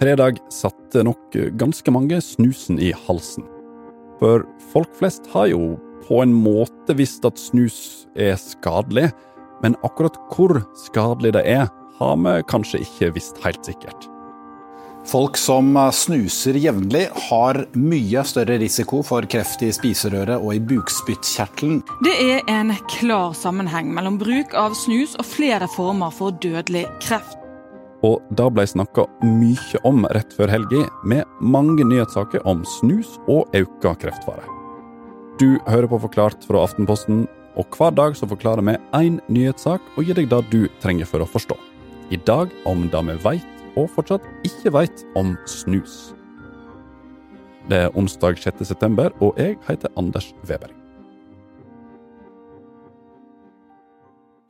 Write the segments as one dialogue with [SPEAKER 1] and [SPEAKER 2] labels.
[SPEAKER 1] Fredag satte nok ganske mange snusen i halsen. For folk flest har jo på en måte visst at snus er skadelig, men akkurat hvor skadelig det er, har vi kanskje ikke visst helt sikkert.
[SPEAKER 2] Folk som snuser jevnlig, har mye større risiko for kreft i spiserøret og i bukspyttkjertelen.
[SPEAKER 3] Det er en klar sammenheng mellom bruk av snus og flere former for dødelig kreft.
[SPEAKER 1] Og det ble snakka mye om rett før helga, med mange nyhetssaker om snus og økt kreftfare. Du hører på Forklart fra Aftenposten, og hver dag så forklarer vi én nyhetssak og gir deg det du trenger for å forstå. I dag om det vi veit og fortsatt ikke veit om snus. Det er onsdag 6. september, og jeg heter Anders Weber.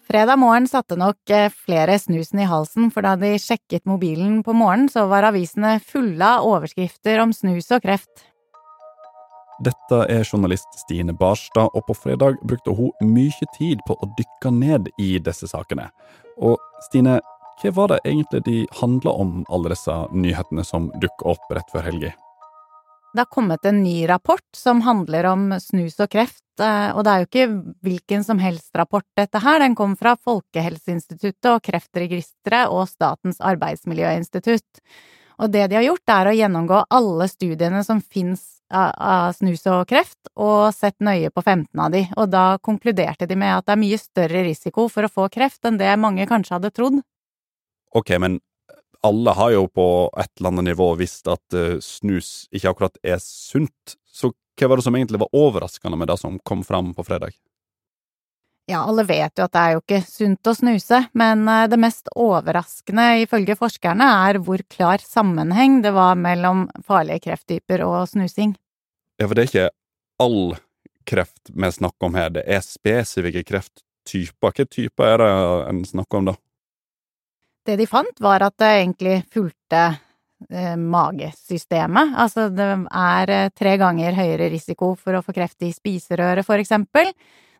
[SPEAKER 4] Fredag morgen satte nok eh, flere snusen i halsen, for da de sjekket mobilen på morgenen, så var avisene fulle av overskrifter om snus og kreft.
[SPEAKER 1] Dette er journalist Stine Barstad, og på fredag brukte hun mye tid på å dykke ned i disse sakene. Og Stine, hva var det egentlig de handla om, alle disse nyhetene som dukker opp rett før helga?
[SPEAKER 4] Det har kommet en ny rapport som handler om snus og kreft, og det er jo ikke hvilken som helst rapport dette her, den kom fra Folkehelseinstituttet og Kreftregisteret og Statens arbeidsmiljøinstitutt. Og det de har gjort, er å gjennomgå alle studiene som fins av snus og kreft, og sett nøye på 15 av de, og da konkluderte de med at det er mye større risiko for å få kreft enn det mange kanskje hadde trodd.
[SPEAKER 1] Ok, men alle har jo på et eller annet nivå visst at uh, snus ikke akkurat er sunt, så hva var det som egentlig var overraskende med det som kom fram på fredag?
[SPEAKER 4] Ja, alle vet jo at det er jo ikke sunt å snuse, men uh, det mest overraskende ifølge forskerne er hvor klar sammenheng det var mellom farlige krefttyper og snusing.
[SPEAKER 1] Ja, for det er ikke all kreft vi snakker om her, det er spesifikke krefttyper. Hvilke typer er det en snakker om da?
[SPEAKER 4] Det de fant, var at det egentlig fulgte eh, magesystemet. Altså det er eh, tre ganger høyere risiko for å få kreft i spiserøret, for eksempel.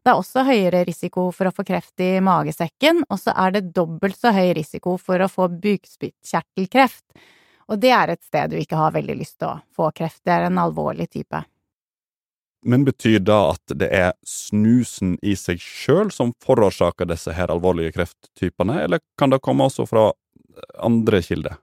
[SPEAKER 4] Det er også høyere risiko for å få kreft i magesekken, og så er det dobbelt så høy risiko for å få bukspyttkjertelkreft. Og det er et sted du ikke har veldig lyst til å få kreft. Det er en alvorlig type.
[SPEAKER 1] Men betyr da at det er snusen i seg sjøl som forårsaker disse her alvorlige krefttypene, eller kan det komme også fra andre kilder?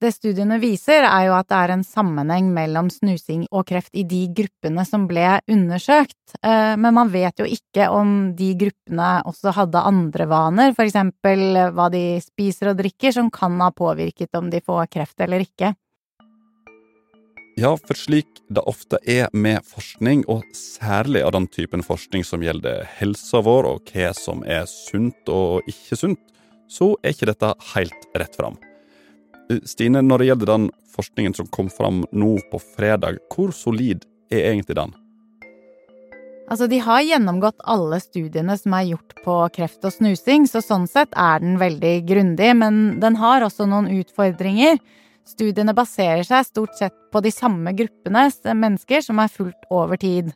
[SPEAKER 4] Det studiene viser, er jo at det er en sammenheng mellom snusing og kreft i de gruppene som ble undersøkt, eh, men man vet jo ikke om de gruppene også hadde andre vaner, for eksempel hva de spiser og drikker, som kan ha påvirket om de får kreft eller ikke.
[SPEAKER 1] Ja, for slik det ofte er med forskning, og særlig av den typen forskning som gjelder helsa vår og hva som er sunt og ikke sunt, så er ikke dette helt rett fram. Stine, når det gjelder den forskningen som kom fram nå på fredag, hvor solid er egentlig den?
[SPEAKER 4] Altså, de har gjennomgått alle studiene som er gjort på kreft og snusing, så sånn sett er den veldig grundig, men den har også noen utfordringer. Studiene baserer seg stort sett på de samme gruppene mennesker som er fulgt over tid.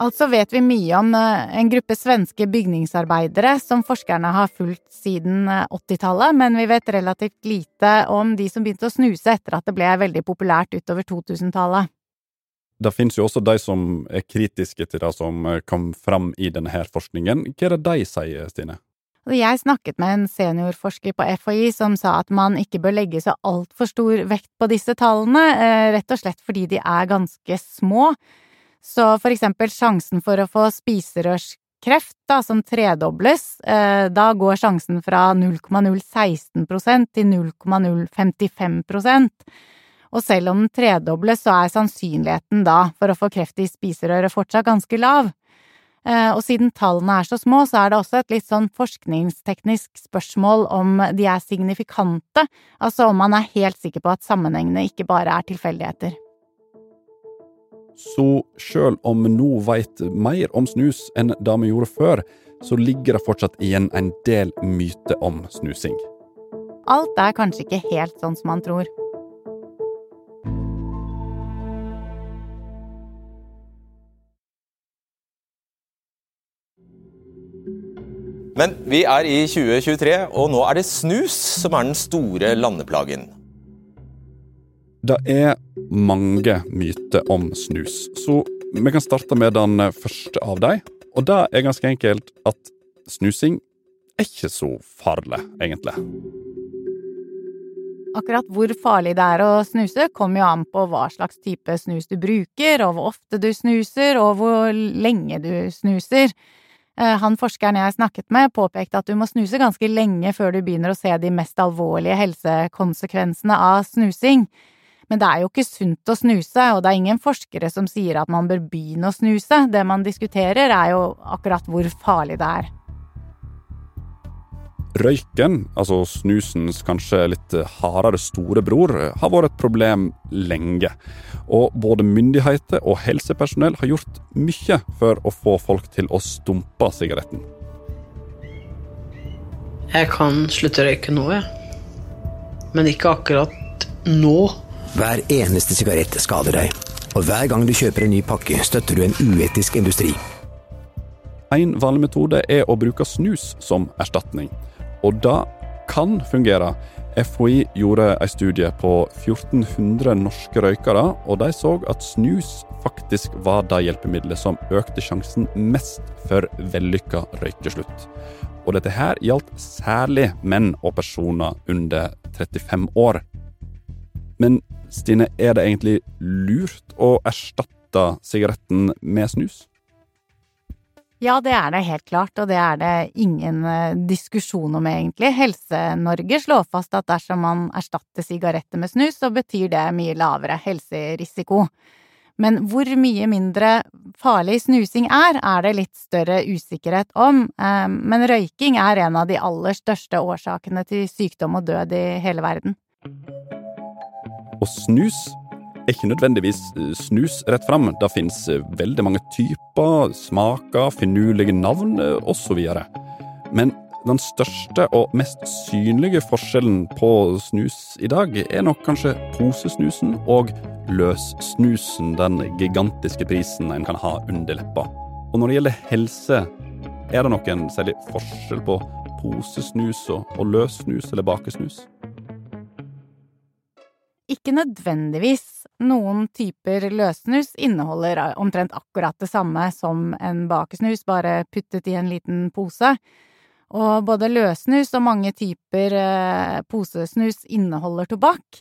[SPEAKER 4] Altså vet vi mye om eh, en gruppe svenske bygningsarbeidere som forskerne har fulgt siden 80-tallet, eh, men vi vet relativt lite om de som begynte å snuse etter at det ble veldig populært utover 2000-tallet.
[SPEAKER 1] Det finnes jo også de som er kritiske til det som eh, kom fram i denne forskningen. Hva er det de sier, Stine?
[SPEAKER 4] Jeg snakket med en seniorforsker på FHI som sa at man ikke bør legge så altfor stor vekt på disse tallene, rett og slett fordi de er ganske små. Så for eksempel sjansen for å få spiserørskreft, da, som tredobles, eh, da går sjansen fra 0,016% til 0,055% og selv om den tredobles, så er sannsynligheten da for å få kreft i spiserøret fortsatt ganske lav. Eh, og siden tallene er så små, så er det også et litt sånn forskningsteknisk spørsmål om de er signifikante, altså om man er helt sikker på at sammenhengene ikke bare er tilfeldigheter.
[SPEAKER 1] Så sjøl om vi nå veit mer om snus enn det vi gjorde før, så ligger det fortsatt igjen en del myter om snusing.
[SPEAKER 4] Alt er kanskje ikke helt sånn som man tror.
[SPEAKER 5] Men vi er i 2023, og nå er det snus som er den store landeplagen.
[SPEAKER 1] Det er mange myter om snus, så vi kan starte med den første av dem. Og det er ganske enkelt at snusing er ikke så farlig, egentlig.
[SPEAKER 4] Akkurat hvor farlig det er å snuse, kommer jo an på hva slags type snus du bruker, og hvor ofte du snuser, og hvor lenge du snuser. Eh, han forskeren jeg snakket med, påpekte at du må snuse ganske lenge før du begynner å se de mest alvorlige helsekonsekvensene av snusing. Men det er jo ikke sunt å snuse, og det er ingen forskere som sier at man bør begynne å snuse. Det man diskuterer, er jo akkurat hvor farlig det er.
[SPEAKER 1] Røyken, altså snusens kanskje litt hardere storebror, har vært et problem lenge. Og både myndigheter og helsepersonell har gjort mye for å få folk til å stumpe sigaretten.
[SPEAKER 6] Jeg kan slutte å røyke nå, jeg. Men ikke akkurat nå.
[SPEAKER 7] Hver eneste sigarett skader deg. Og hver gang du kjøper en ny pakke, støtter du en uetisk industri.
[SPEAKER 1] En vanlig metode er å bruke snus som erstatning. Og det kan fungere. FHI gjorde en studie på 1400 norske røykere, og de så at snus faktisk var det hjelpemiddelet som økte sjansen mest for vellykka røykeslutt. Og dette her gjaldt særlig menn og personer under 35 år. Men Stine, er det egentlig lurt å erstatte sigaretten med snus?
[SPEAKER 4] Ja, det er det helt klart, og det er det ingen eh, diskusjon om, egentlig. Helse-Norge slår fast at dersom man erstatter sigaretter med snus, så betyr det mye lavere helserisiko. Men hvor mye mindre farlig snusing er, er det litt større usikkerhet om. Eh, men røyking er en av de aller største årsakene til sykdom og død i hele verden.
[SPEAKER 1] Og snus er ikke nødvendigvis eh, snus rett fram. Det fins eh, veldig mange typer, smaker, finurlige navn eh, osv. Men den største og mest synlige forskjellen på snus i dag er nok kanskje posesnusen og løssnusen, den gigantiske prisen en kan ha under leppa. Og når det gjelder helse, er det nok en særlig forskjell på posesnus og, løssnus eller bakesnus?
[SPEAKER 4] Ikke nødvendigvis. Noen typer løssnus inneholder omtrent akkurat det samme som en bakesnus, bare puttet i en liten pose. Og både løssnus og mange typer eh, posesnus inneholder tobakk.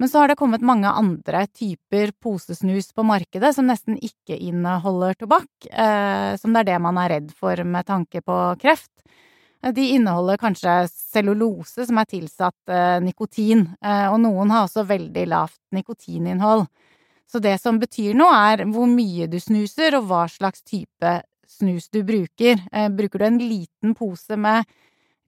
[SPEAKER 4] Men så har det kommet mange andre typer posesnus på markedet som nesten ikke inneholder tobakk, eh, som det er det man er redd for med tanke på kreft. De inneholder kanskje cellulose som er tilsatt eh, nikotin, eh, og noen har også veldig lavt nikotininnhold. Så det som betyr noe, er hvor mye du snuser, og hva slags type snus du bruker. Eh, bruker du en liten pose med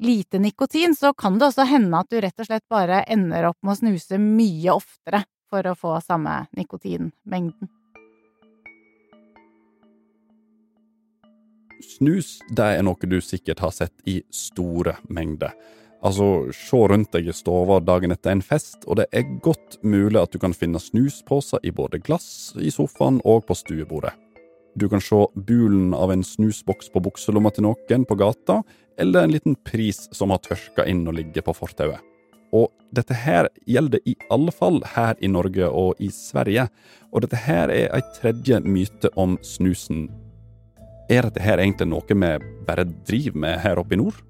[SPEAKER 4] lite nikotin, så kan det også hende at du rett og slett bare ender opp med å snuse mye oftere for å få samme nikotinmengden.
[SPEAKER 1] Snus det er noe du sikkert har sett i store mengder. Altså, se rundt deg i stua dagen etter en fest, og det er godt mulig at du kan finne snusposer i både glass, i sofaen og på stuebordet. Du kan se bulen av en snusboks på bukselomma til noen på gata, eller en liten pris som har tørka inn og ligger på fortauet. Og dette her gjelder i alle fall her i Norge og i Sverige, og dette her er ei tredje myte om snusen er dette her egentlig noe vi bare driver med her oppe i nord?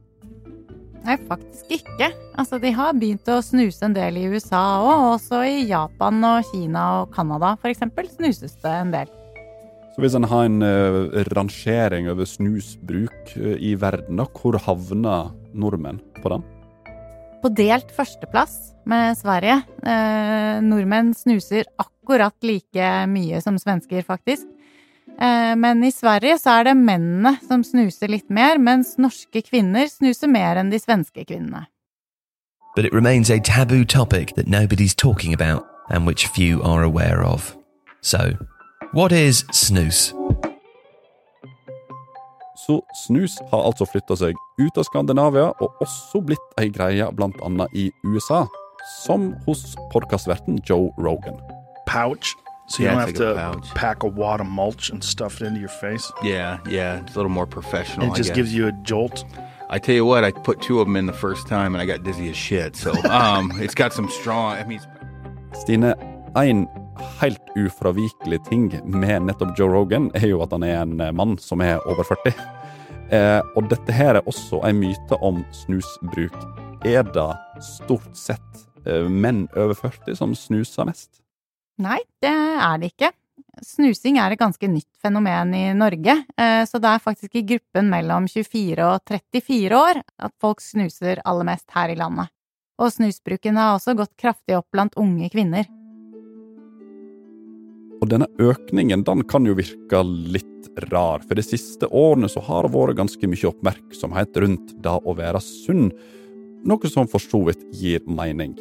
[SPEAKER 4] Nei, faktisk ikke. Altså, de har begynt å snuse en del i USA òg, også i Japan og Kina og Canada eksempel, snuses det en del.
[SPEAKER 1] Så hvis en har en uh, rangering over snusbruk uh, i verden, da, hvor havner nordmenn på den?
[SPEAKER 4] På delt førsteplass med Sverige. Uh, nordmenn snuser akkurat like mye som svensker, faktisk. Eh, men i Sverige så er det mennene som snuser litt mer, mens norske kvinner snuser mer enn de svenske kvinnene.
[SPEAKER 8] But it remains a taboo topic that nobody's talking about and which few are aware of. So, what is snus?
[SPEAKER 1] Så snus har altså flytta seg ut av Skandinavia og også blitt ei greie annet i USA, som hos podkastverten Joe Rogan.
[SPEAKER 9] Pouch so you
[SPEAKER 10] Yeah,
[SPEAKER 9] don't
[SPEAKER 10] it's
[SPEAKER 9] have
[SPEAKER 10] like a
[SPEAKER 9] to
[SPEAKER 10] pouch.
[SPEAKER 9] pack a wad of mulch and stuff it into your face.
[SPEAKER 10] Yeah, yeah, it's a little more professional.
[SPEAKER 9] And it
[SPEAKER 10] I
[SPEAKER 9] just
[SPEAKER 10] guess.
[SPEAKER 9] gives you a jolt.
[SPEAKER 10] I tell you what, I put two of them in the first time, and I got dizzy as shit. So um, it's got some strong. I mean,
[SPEAKER 1] Stine, en helt ufravikelig ting med nettopp Joe Rogan, er jo at han er en mann som er over 40. Eh, og dette her er også en myte om snusbruk. Er det stort sett eh, menn over 40 som snuser mest?
[SPEAKER 4] Nei, det er det ikke. Snusing er et ganske nytt fenomen i Norge, eh, så det er faktisk i gruppen mellom 24 og 34 år at folk snuser aller mest her i landet. Og snusbruken har også gått kraftig opp blant unge kvinner.
[SPEAKER 1] Og denne økningen den kan jo virke litt rar, for de siste årene så har det vært ganske mye oppmerksomhet rundt det å være sunn, noe som for så vidt gir mening.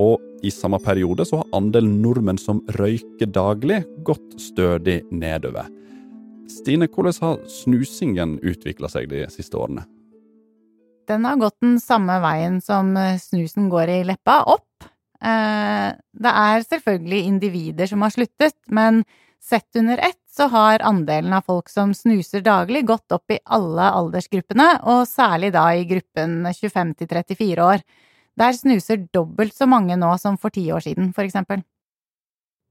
[SPEAKER 1] Og i samme periode så har andelen nordmenn som røyker daglig, gått stødig nedover. Stine, hvordan har snusingen utvikla seg de siste årene?
[SPEAKER 4] Den har gått den samme veien som snusen går i leppa, opp. Eh, det er selvfølgelig individer som har sluttet, men sett under ett så har andelen av folk som snuser daglig, gått opp i alle aldersgruppene, og særlig da i gruppen 25 til 34 år. Der snuser dobbelt så mange nå som for ti år siden, for eksempel.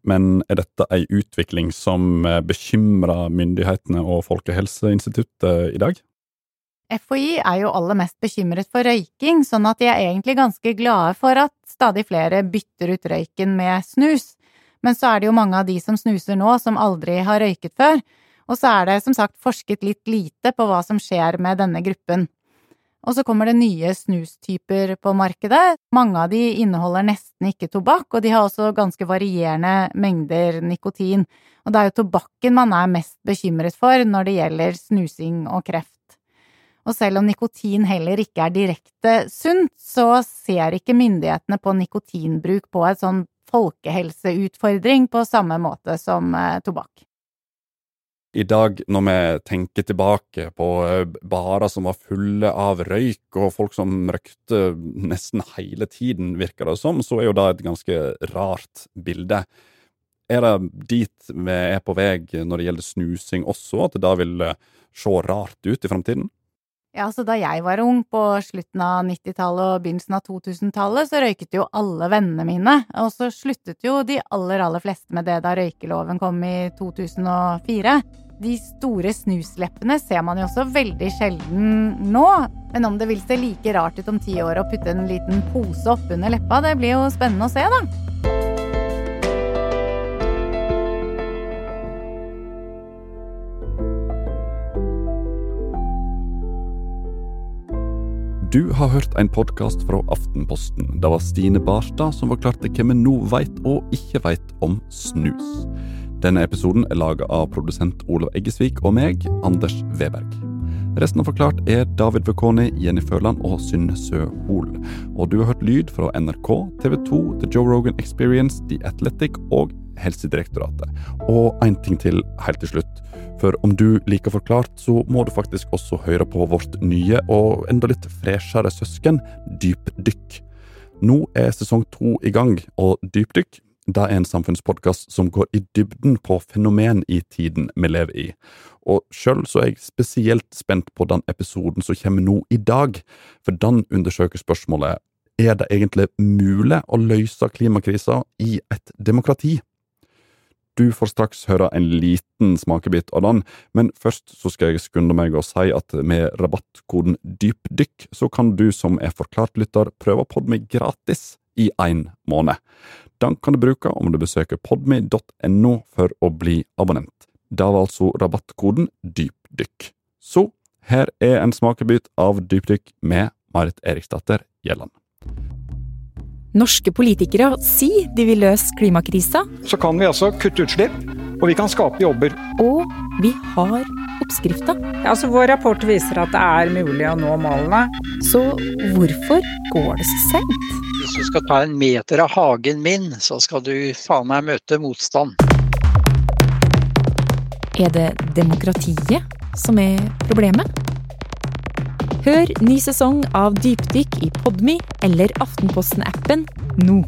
[SPEAKER 1] Men er dette ei utvikling som bekymrer myndighetene og Folkehelseinstituttet i dag?
[SPEAKER 4] FHI er jo aller mest bekymret for røyking, sånn at de er egentlig ganske glade for at stadig flere bytter ut røyken med snus. Men så er det jo mange av de som snuser nå, som aldri har røyket før, og så er det som sagt forsket litt lite på hva som skjer med denne gruppen. Og så kommer det nye snustyper på markedet. Mange av de inneholder nesten ikke tobakk, og de har også ganske varierende mengder nikotin. Og det er jo tobakken man er mest bekymret for når det gjelder snusing og kreft. Og selv om nikotin heller ikke er direkte sunt, så ser ikke myndighetene på nikotinbruk på et sånn folkehelseutfordring på samme måte som tobakk.
[SPEAKER 1] I dag, når vi tenker tilbake på barer som var fulle av røyk, og folk som røykte nesten hele tiden, virker det som, så er jo det et ganske rart bilde. Er det dit vi er på vei når det gjelder snusing også, at det da vil se rart ut i framtiden?
[SPEAKER 4] Ja, så da jeg var ung, på slutten av 90-tallet og begynnelsen av 2000-tallet, så røyket jo alle vennene mine, og så sluttet jo de aller, aller fleste med det da røykeloven kom i 2004. De store snusleppene ser man jo også veldig sjelden nå, men om det vil se like rart ut om ti år å putte en liten pose oppunder leppa, det blir jo spennende å se, da.
[SPEAKER 1] Du har hørt en podkast fra Aftenposten. Det var Stine Barstad som forklarte hva vi nå veit og ikke veit om snus. Denne episoden er laga av produsent Olav Eggesvik og meg, Anders Weberg. Resten av Forklart er David Vekoni, Jenny Føland og Synne Søhol. Og du har hørt lyd fra NRK, TV 2, The Joe Rogan Experience, The Athletic og Helsedirektoratet. Og én ting til helt til slutt. For om du liker Forklart, så må du faktisk også høre på vårt nye og enda litt freshere søsken, Dypdykk. Nå er sesong to i gang, og Dypdykk det er en samfunnspodkast som går i dybden på fenomen i tiden vi lever i. Og sjøl så er jeg spesielt spent på den episoden som kommer nå i dag, for den undersøker spørsmålet er det egentlig mulig å løse klimakrisa i et demokrati? Du får straks høre en liten smakebit av den, men først så skal jeg skunde meg å si at med rabattkoden DYPDYKK så kan du som er forklart-lytter prøve Podme gratis i én måned. Den kan du bruke om du besøker podme.no for å bli abonnent. Det var altså rabattkoden DYPDYKK. Så her er en smakebit av dypdykk med Marit Eriksdatter Gjelland.
[SPEAKER 11] Norske politikere sier de vil løse klimakrisa.
[SPEAKER 12] Så kan vi altså kutte utslipp, og vi kan skape jobber.
[SPEAKER 11] Og vi har oppskrifta.
[SPEAKER 13] Ja, altså Vår rapport viser at det er mulig å nå målene.
[SPEAKER 11] Så hvorfor går det så sent?
[SPEAKER 14] Hvis du skal ta en meter av hagen min, så skal du faen meg møte motstand.
[SPEAKER 11] Er det demokratiet som er problemet? Hør ny sesong av Dypdykk i Podmy eller Aftenposten-appen nå.